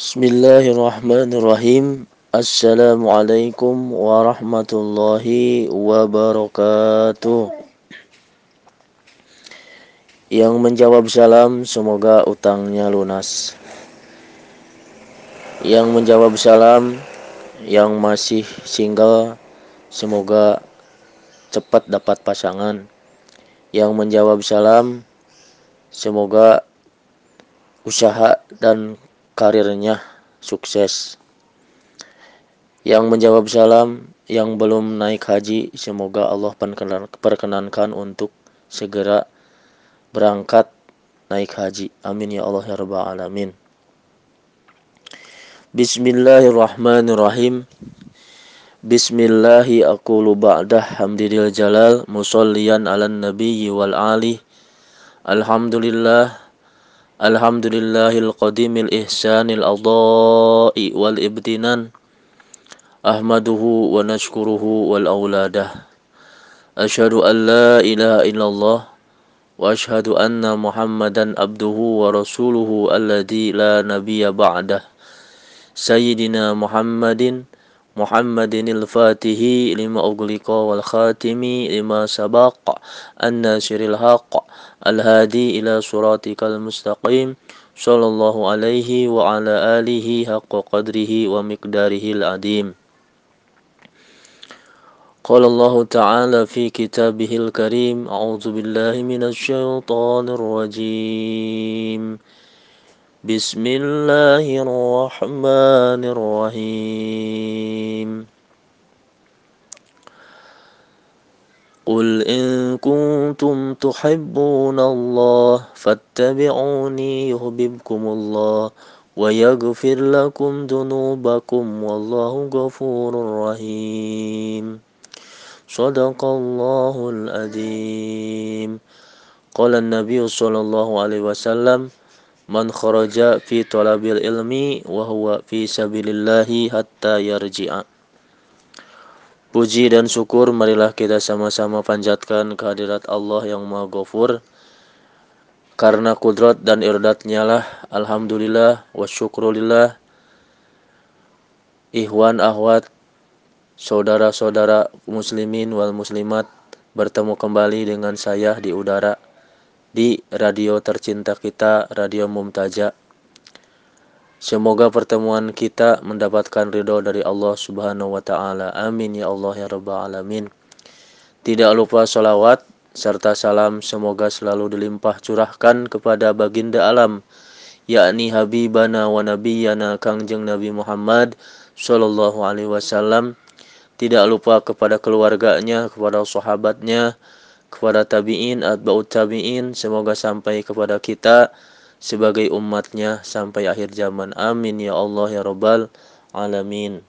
Bismillahirrahmanirrahim. Assalamualaikum warahmatullahi wabarakatuh. Yang menjawab salam semoga utangnya lunas. Yang menjawab salam yang masih single semoga cepat dapat pasangan. Yang menjawab salam semoga usaha dan karirnya sukses. Yang menjawab salam yang belum naik haji, semoga Allah perkenankan untuk segera berangkat naik haji. Amin ya Allah ya Rabbal Alamin. Bismillahirrahmanirrahim. Bismillahi aqulu ba'dah hamdilil jalal musalliyan ala nabiyyi wal ali. Alhamdulillah الحمد لله القديم الإحسان الأضاء والإبتنان أحمده ونشكره والأولادة أشهد أن لا إله إلا الله وأشهد أن محمدا عبده ورسوله الذي لا نبي بعده سيدنا محمد محمد الفاتح لما أغلق والخاتم لما سبق الناصر الحق الهادي إلى صراطك المستقيم صلى الله عليه وعلى آله حق قدره ومقداره العظيم. قال الله تعالى في كتابه الكريم أعوذ بالله من الشيطان الرجيم. بسم الله الرحمن الرحيم. قل إن كنتم تحبون الله فاتبعوني يحببكم الله ويغفر لكم ذنوبكم والله غفور رحيم. صدق الله العظيم. قال النبي صلى الله عليه وسلم man kharaja fi talabil ilmi wa huwa fi sabilillahi hatta yarji'a. Puji dan syukur marilah kita sama-sama panjatkan kehadirat Allah yang Maha Ghafur. Karena kudrat dan irdatnya lah Alhamdulillah wa syukrulillah Ikhwan ahwat Saudara-saudara muslimin wal muslimat Bertemu kembali dengan saya di udara di radio tercinta kita, Radio Mumtaja. Semoga pertemuan kita mendapatkan ridho dari Allah Subhanahu wa taala. Amin ya Allah ya rabbal alamin. Tidak lupa salawat serta salam semoga selalu dilimpah curahkan kepada baginda alam yakni habibana wa nabiyana Kangjeng Nabi Muhammad sallallahu alaihi wasallam. Tidak lupa kepada keluarganya, kepada sahabatnya, kepada tabi'in, atba'ut tabi'in, semoga sampai kepada kita sebagai umatnya sampai akhir zaman. Amin ya Allah ya Rabbal Alamin.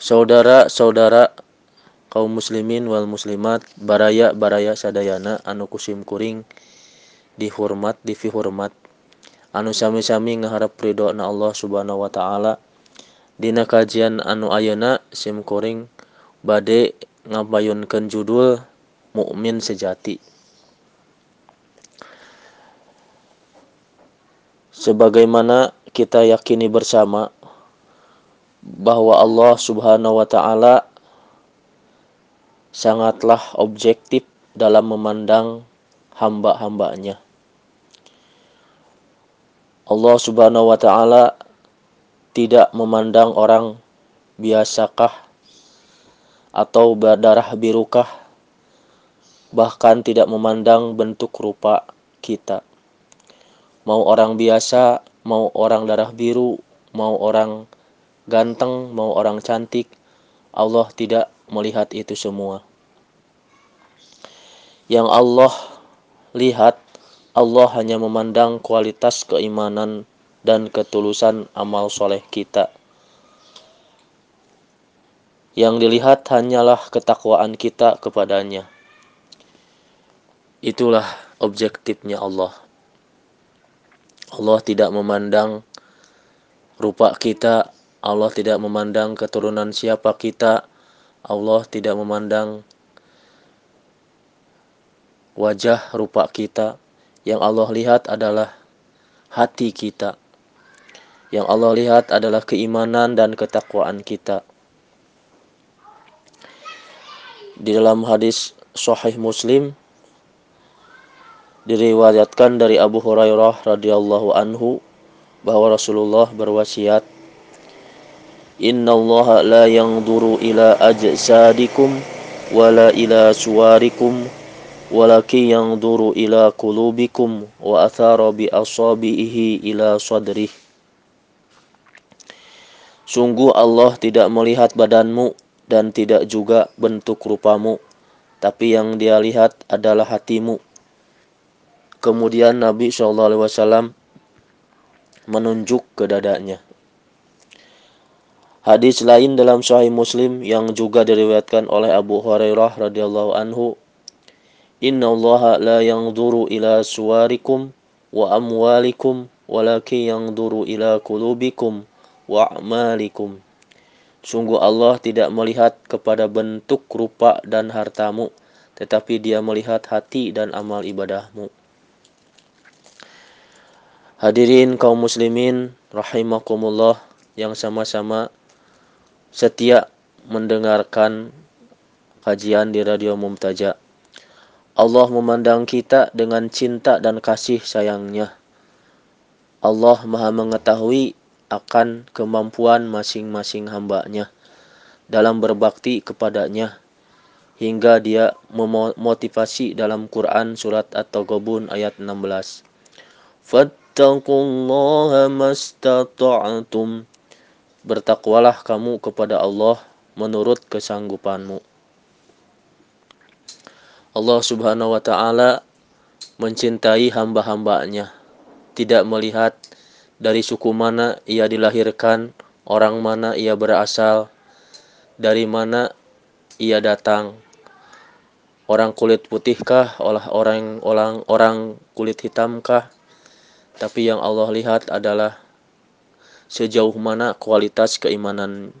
Saudara-saudara kaum muslimin wal muslimat baraya-baraya sadayana anu kusim kuring dihormat difihormat anu sami-sami ngaharap ridho na Allah subhanahu wa ta'ala dina kajian anu ayana sim kuring bade ngabayunkan judul mukmin sejati. Sebagaimana kita yakini bersama bahwa Allah Subhanahu wa taala sangatlah objektif dalam memandang hamba-hambanya. Allah Subhanahu wa taala tidak memandang orang biasakah atau berdarah birukah bahkan tidak memandang bentuk rupa kita. Mau orang biasa mau orang darah biru mau orang ganteng mau orang cantik Allah tidak melihat itu semua. Yang Allah lihat Allah hanya memandang kualitas keimanan dan ketulusan amal soleh kita yang dilihat hanyalah ketakwaan kita kepadanya. Itulah objektifnya Allah. Allah tidak memandang rupa kita, Allah tidak memandang keturunan siapa kita, Allah tidak memandang wajah rupa kita. Yang Allah lihat adalah hati kita. Yang Allah lihat adalah keimanan dan ketakwaan kita. Di dalam hadis Sahih Muslim diriwayatkan dari Abu Hurairah radhiyallahu anhu bahwa Rasulullah berwasiat Inna Allah la yanzuru ila ajsadikum wala ila suwarikum walakin yanzuru ila qulubikum wa athara bi asabihi ila sadrih. Sungguh Allah tidak melihat badanmu dan tidak juga bentuk rupamu tapi yang dia lihat adalah hatimu Kemudian Nabi SAW menunjuk ke dadanya. Hadis lain dalam Sahih Muslim yang juga diriwayatkan oleh Abu Hurairah radhiyallahu anhu, "Inna Allah la yanzuru ila suwarikum wa amwalikum, walakin yanzuru ila qulubikum wa a'malikum." Sungguh Allah tidak melihat kepada bentuk rupa dan hartamu, tetapi Dia melihat hati dan amal ibadahmu. Hadirin kaum muslimin rahimakumullah yang sama-sama setia mendengarkan kajian di Radio Mumtaja. Allah memandang kita dengan cinta dan kasih sayangnya. Allah maha mengetahui akan kemampuan masing-masing hambanya dalam berbakti kepadanya hingga dia memotivasi dalam Quran surat At-Taghabun ayat 16. Fattaqullaha mastata'tum Bertakwalah kamu kepada Allah menurut kesanggupanmu. Allah Subhanahu wa taala mencintai hamba-hambanya, tidak melihat dari suku mana ia dilahirkan, orang mana ia berasal, dari mana ia datang. Orang kulit putihkah, olah orang orang orang kulit hitamkah? Tapi yang Allah lihat adalah sejauh mana kualitas keimanan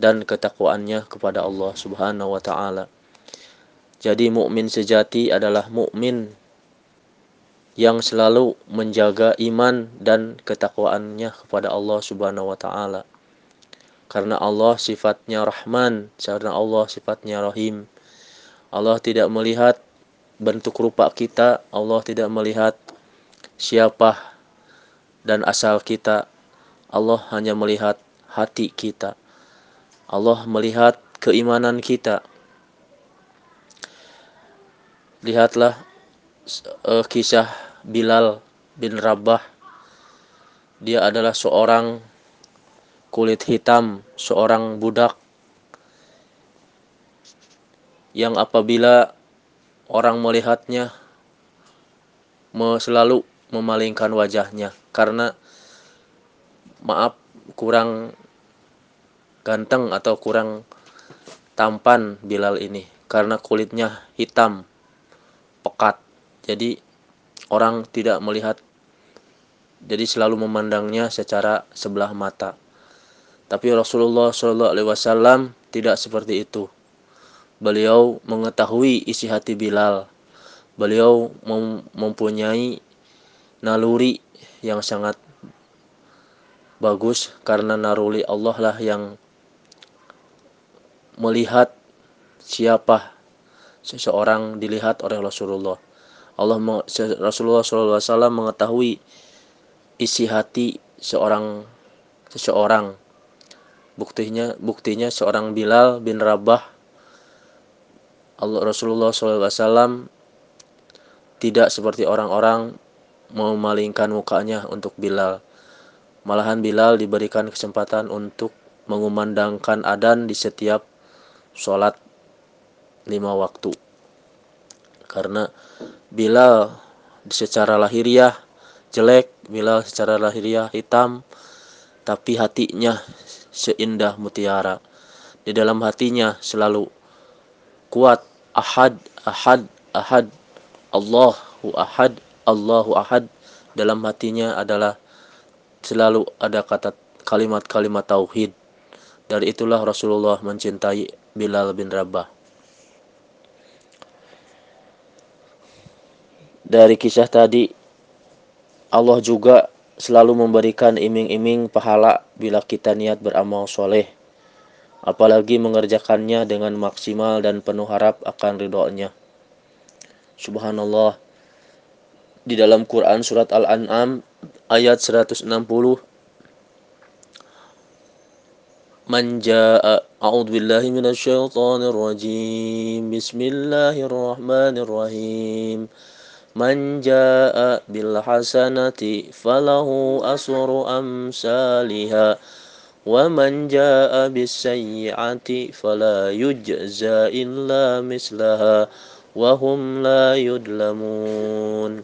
dan ketakwaannya kepada Allah Subhanahu wa taala. Jadi mukmin sejati adalah mukmin yang selalu menjaga iman dan ketakwaannya kepada Allah Subhanahu wa taala. Karena Allah sifatnya Rahman, karena Allah sifatnya Rahim. Allah tidak melihat bentuk rupa kita, Allah tidak melihat siapa dan asal kita, Allah hanya melihat hati kita. Allah melihat keimanan kita. Lihatlah uh, kisah Bilal bin Rabah. Dia adalah seorang kulit hitam, seorang budak yang apabila orang melihatnya selalu memalingkan wajahnya. Karena maaf kurang ganteng atau kurang tampan Bilal ini. Karena kulitnya hitam pekat jadi orang tidak melihat. Jadi selalu memandangnya secara sebelah mata. Tapi Rasulullah Wasallam tidak seperti itu. Beliau mengetahui isi hati Bilal. Beliau mempunyai naluri yang sangat bagus. Karena naruli Allah lah yang melihat siapa seseorang dilihat oleh Rasulullah. Allah Rasulullah SAW mengetahui isi hati seorang seseorang. Buktinya buktinya seorang Bilal bin Rabah Allah Rasulullah SAW tidak seperti orang-orang memalingkan mukanya untuk Bilal Malahan Bilal diberikan kesempatan untuk mengumandangkan adan di setiap sholat lima waktu. Karena Bilal secara lahiriah jelek, Bilal secara lahiriah hitam, tapi hatinya seindah mutiara. Di dalam hatinya selalu kuat ahad, ahad, ahad, Allahu ahad, Allahu ahad. Dalam hatinya adalah selalu ada kata kalimat-kalimat tauhid. Dari itulah Rasulullah mencintai Bilal bin Rabah. Dari kisah tadi Allah juga selalu memberikan iming-iming pahala bila kita niat beramal soleh. Apalagi mengerjakannya dengan maksimal dan penuh harap akan ridhonya. Subhanallah. Di dalam Quran surat Al-An'am ayat 160 Man jaa A'udzu billahi minasyaitonir rajim. Bismillahirrahmanirrahim. Man jaa bil hasanati falahu asru jaa bis sayyi'ati fala yujza illa mislaha wa hum la yudlamun.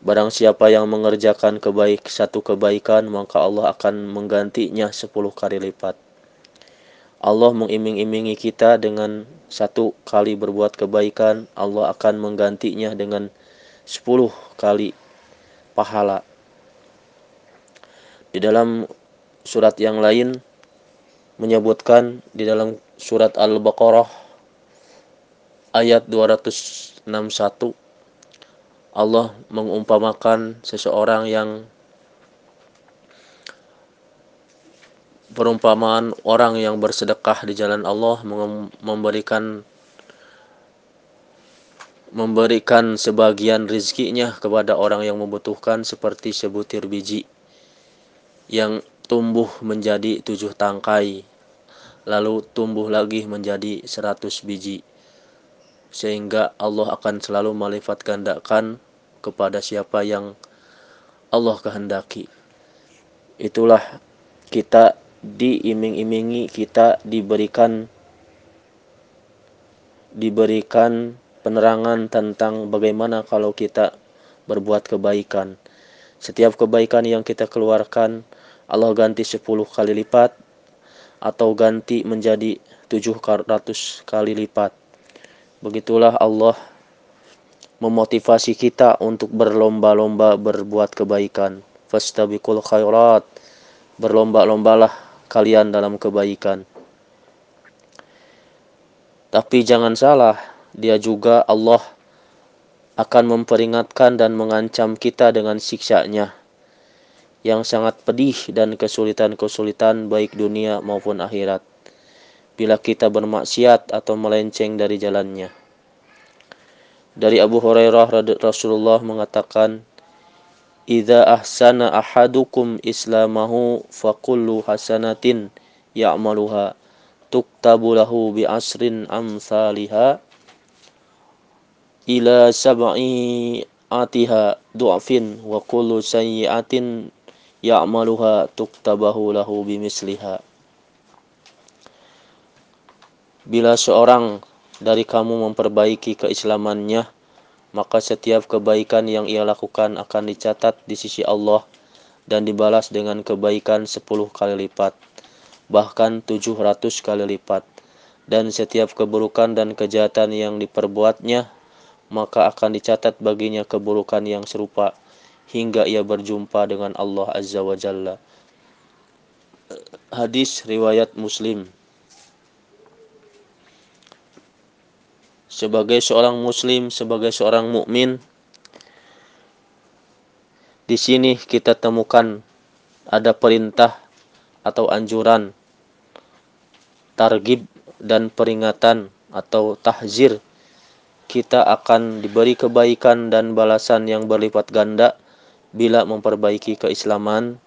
Barang siapa yang mengerjakan kebaik satu kebaikan, maka Allah akan menggantinya sepuluh kali lipat. Allah mengiming-imingi kita dengan satu kali berbuat kebaikan, Allah akan menggantinya dengan sepuluh kali pahala. Di dalam surat yang lain menyebutkan di dalam surat Al-Baqarah ayat 261 Allah mengumpamakan seseorang yang perumpamaan orang yang bersedekah di jalan Allah memberikan memberikan sebagian rizkinya kepada orang yang membutuhkan seperti sebutir biji yang tumbuh menjadi tujuh tangkai lalu tumbuh lagi menjadi seratus biji sehingga Allah akan selalu melipat gandakan kepada siapa yang Allah kehendaki. Itulah kita diiming-imingi, kita diberikan diberikan penerangan tentang bagaimana kalau kita berbuat kebaikan. Setiap kebaikan yang kita keluarkan Allah ganti 10 kali lipat atau ganti menjadi 700 kali lipat. Begitulah Allah memotivasi kita untuk berlomba-lomba berbuat kebaikan. Fastabiqul khairat. Berlomba-lombalah kalian dalam kebaikan. Tapi jangan salah, dia juga Allah akan memperingatkan dan mengancam kita dengan siksanya yang sangat pedih dan kesulitan-kesulitan baik dunia maupun akhirat bila kita bermaksiat atau melenceng dari jalannya. Dari Abu Hurairah Rasulullah mengatakan, "Idza ahsana ahadukum islamahu kullu hasanatin ya'maluha tuktabu lahu bi asrin amsalha ila sab'i atiha du'afin wa kullu sayyi'atin ya'maluha tuktabahu lahu bimisliha." Bila seorang dari kamu memperbaiki keislamannya, maka setiap kebaikan yang ia lakukan akan dicatat di sisi Allah dan dibalas dengan kebaikan 10 kali lipat, bahkan 700 kali lipat. Dan setiap keburukan dan kejahatan yang diperbuatnya, maka akan dicatat baginya keburukan yang serupa hingga ia berjumpa dengan Allah Azza wa Jalla. Hadis riwayat Muslim. Sebagai seorang muslim, sebagai seorang mukmin. Di sini kita temukan ada perintah atau anjuran, targib dan peringatan atau tahzir. Kita akan diberi kebaikan dan balasan yang berlipat ganda bila memperbaiki keislaman,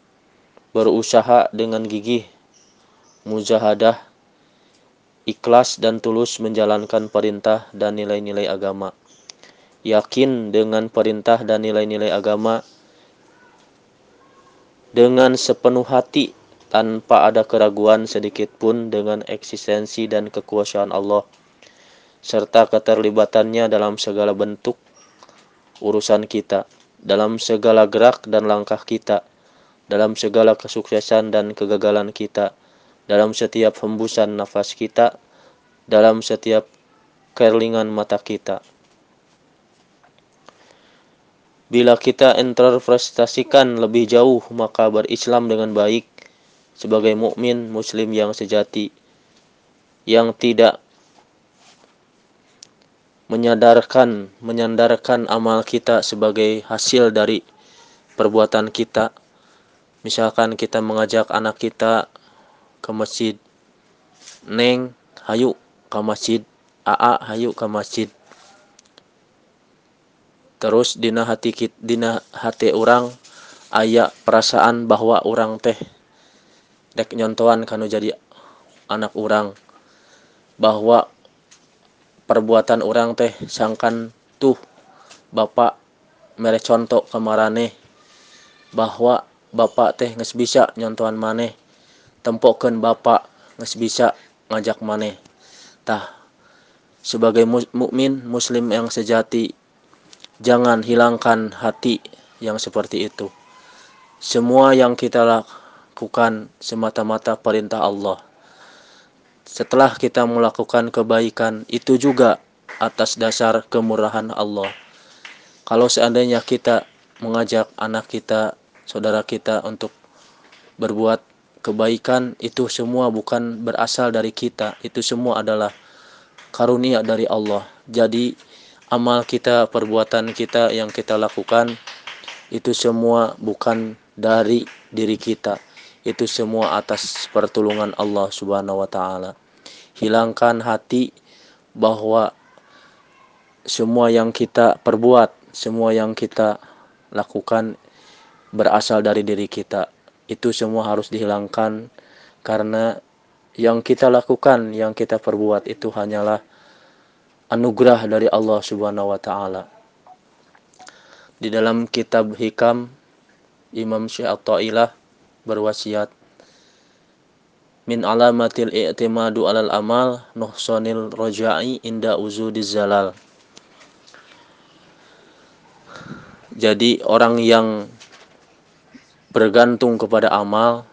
berusaha dengan gigih, mujahadah, ikhlas dan tulus menjalankan perintah dan nilai-nilai agama. Yakin dengan perintah dan nilai-nilai agama dengan sepenuh hati tanpa ada keraguan sedikit pun dengan eksistensi dan kekuasaan Allah serta keterlibatannya dalam segala bentuk urusan kita, dalam segala gerak dan langkah kita, dalam segala kesuksesan dan kegagalan kita, dalam setiap hembusan nafas kita, dalam setiap kerlingan mata kita. Bila kita interpretasikan lebih jauh, maka berislam dengan baik sebagai mukmin muslim yang sejati yang tidak menyadarkan menyandarkan amal kita sebagai hasil dari perbuatan kita misalkan kita mengajak anak kita ke masjid neng hayu ke masjid aa hayu ke masjid. Terus dina hati kita dina hati orang ayat perasaan bahwa orang teh dek nyontoan kanu jadi anak orang bahwa perbuatan orang teh sangkan tuh bapak mere contoh kemarane bahwa bapak teh nges bisa nyontohan maneh tempoken bapak nges bisa ngajak maneh tah sebagai mukmin muslim yang sejati Jangan hilangkan hati yang seperti itu. Semua yang kita lakukan semata-mata perintah Allah. Setelah kita melakukan kebaikan, itu juga atas dasar kemurahan Allah. Kalau seandainya kita mengajak anak kita, saudara kita untuk berbuat kebaikan, itu semua bukan berasal dari kita. Itu semua adalah karunia dari Allah. Jadi, amal kita, perbuatan kita yang kita lakukan itu semua bukan dari diri kita. Itu semua atas pertolongan Allah Subhanahu wa taala. Hilangkan hati bahwa semua yang kita perbuat, semua yang kita lakukan berasal dari diri kita. Itu semua harus dihilangkan karena yang kita lakukan, yang kita perbuat itu hanyalah anugerah dari Allah Subhanahu wa taala. Di dalam kitab Hikam Imam Syekh At-Tailah berwasiat min alamatil i'timadu alal amal nuhsanil roja'i inda uzudiz zalal. Jadi orang yang bergantung kepada amal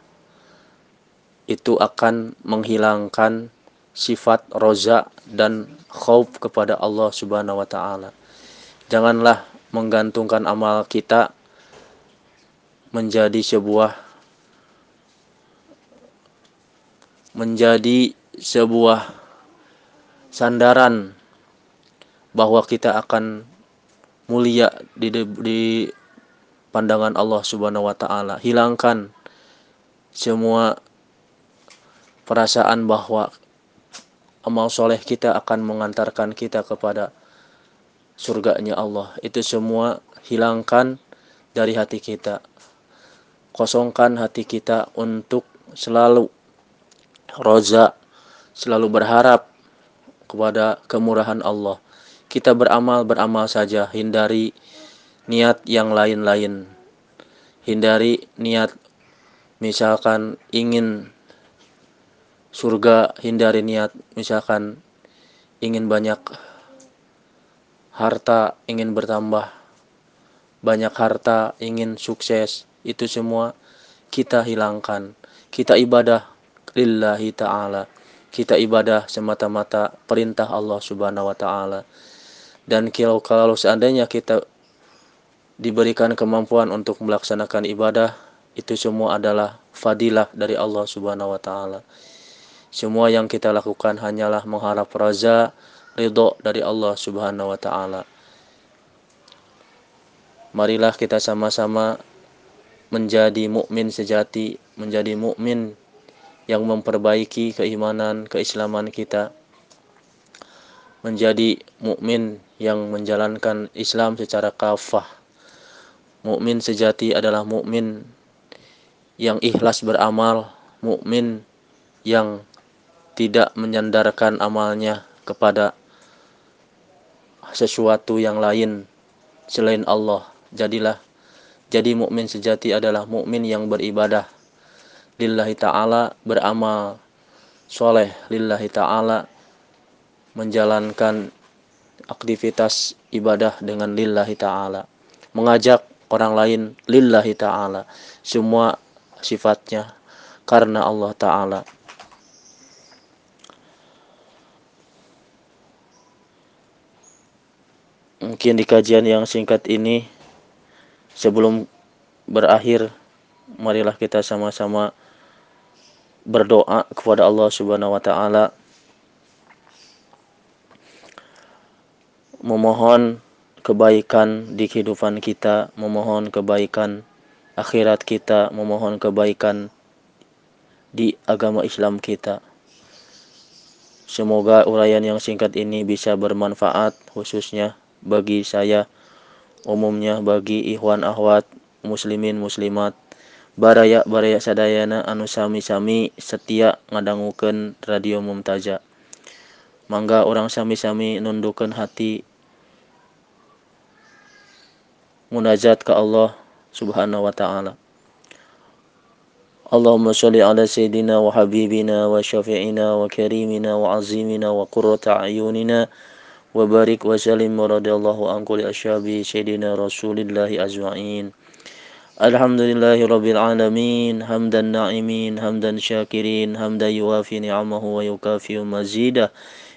itu akan menghilangkan sifat roza dan khauf kepada Allah Subhanahu wa taala. Janganlah menggantungkan amal kita menjadi sebuah menjadi sebuah sandaran bahwa kita akan mulia di, di pandangan Allah Subhanahu wa taala. Hilangkan semua perasaan bahwa amal soleh kita akan mengantarkan kita kepada surganya Allah. Itu semua hilangkan dari hati kita. Kosongkan hati kita untuk selalu roza, selalu berharap kepada kemurahan Allah. Kita beramal, beramal saja, hindari niat yang lain-lain. Hindari niat misalkan ingin surga hindari niat misalkan ingin banyak harta ingin bertambah banyak harta ingin sukses itu semua kita hilangkan. Kita ibadah lillahi ta'ala. Kita ibadah semata-mata perintah Allah subhanahu wa ta'ala. Dan kalau, kalau seandainya kita diberikan kemampuan untuk melaksanakan ibadah itu semua adalah fadilah dari Allah subhanahu wa ta'ala semua yang kita lakukan hanyalah mengharap raza, ridho dari Allah Subhanahu wa taala. Marilah kita sama-sama menjadi mukmin sejati, menjadi mukmin yang memperbaiki keimanan, keislaman kita. Menjadi mukmin yang menjalankan Islam secara kafah. Mukmin sejati adalah mukmin yang ikhlas beramal, mukmin yang tidak menyandarkan amalnya kepada sesuatu yang lain selain Allah. Jadilah jadi mukmin sejati adalah mukmin yang beribadah lillahi taala, beramal soleh lillahi taala, menjalankan aktivitas ibadah dengan lillahi taala, mengajak orang lain lillahi taala, semua sifatnya karena Allah taala. mungkin di kajian yang singkat ini sebelum berakhir marilah kita sama-sama berdoa kepada Allah Subhanahu wa taala memohon kebaikan di kehidupan kita, memohon kebaikan akhirat kita, memohon kebaikan di agama Islam kita. Semoga uraian yang singkat ini bisa bermanfaat khususnya bagi saya, umumnya bagi ikhwan ahwat, muslimin muslimat, baraya baraya sadayana anu sami-sami setia ngadangukeun radio Mumtaza. Mangga orang sami-sami nundukeun hati munajat ke Allah Subhanahu wa taala. اللهم صل على سيدنا وحبيبنا وشفيعنا وكريمنا وعظيمنا وقرة أعيننا وبارك وسلم ورضي الله عن كل أصحاب سيدنا رسول الله أجمعين الحمد لله رب العالمين حمدا ناعمين حمدا شاكرين حمدا يوافي نعمه ويكافئ مزيده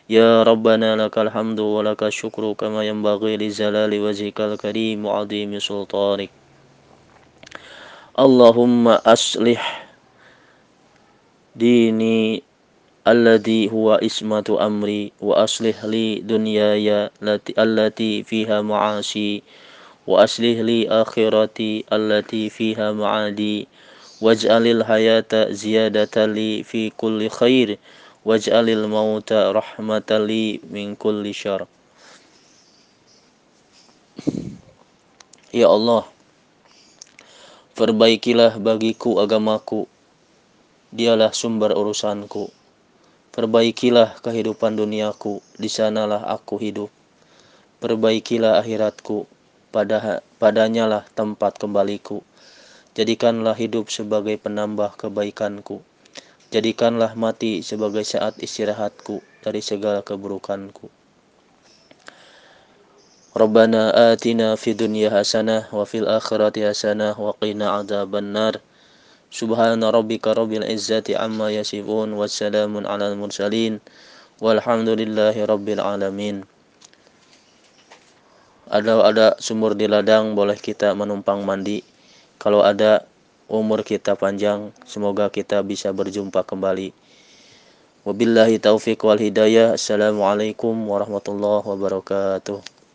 يا ربنا لك الحمد ولك الشكر كما ينبغي لجلال وجهك الكريم وعظيم سلطانك. اللهم أصلح ديني الذي هو اسمة أمري وأصلح لي دنياي التي فيها معاشي وأصلح لي آخرتي التي فيها معادي. واجعل الحياة زيادة لي في كل خير. waj'alil mauta rahmatali min kulli syar Ya Allah Perbaikilah bagiku agamaku. Dialah sumber urusanku. Perbaikilah kehidupan duniaku. Di sanalah aku hidup. Perbaikilah akhiratku. Pada, Padanyalah tempat kembaliku. Jadikanlah hidup sebagai penambah kebaikanku. Jadikanlah mati sebagai saat istirahatku dari segala keburukanku. Rabbana atina fid dunya hasanah wa fil akhirati hasanah wa qina adzaban nar. Subhana rabbika rabbil izzati amma yasifun wassalamun alal mursalin walhamdulillahi rabbil alamin. Ada ada sumur di ladang boleh kita menumpang mandi. Kalau ada umur kita panjang, semoga kita bisa berjumpa kembali. Wabillahi taufiq wal hidayah. Assalamualaikum warahmatullahi wabarakatuh.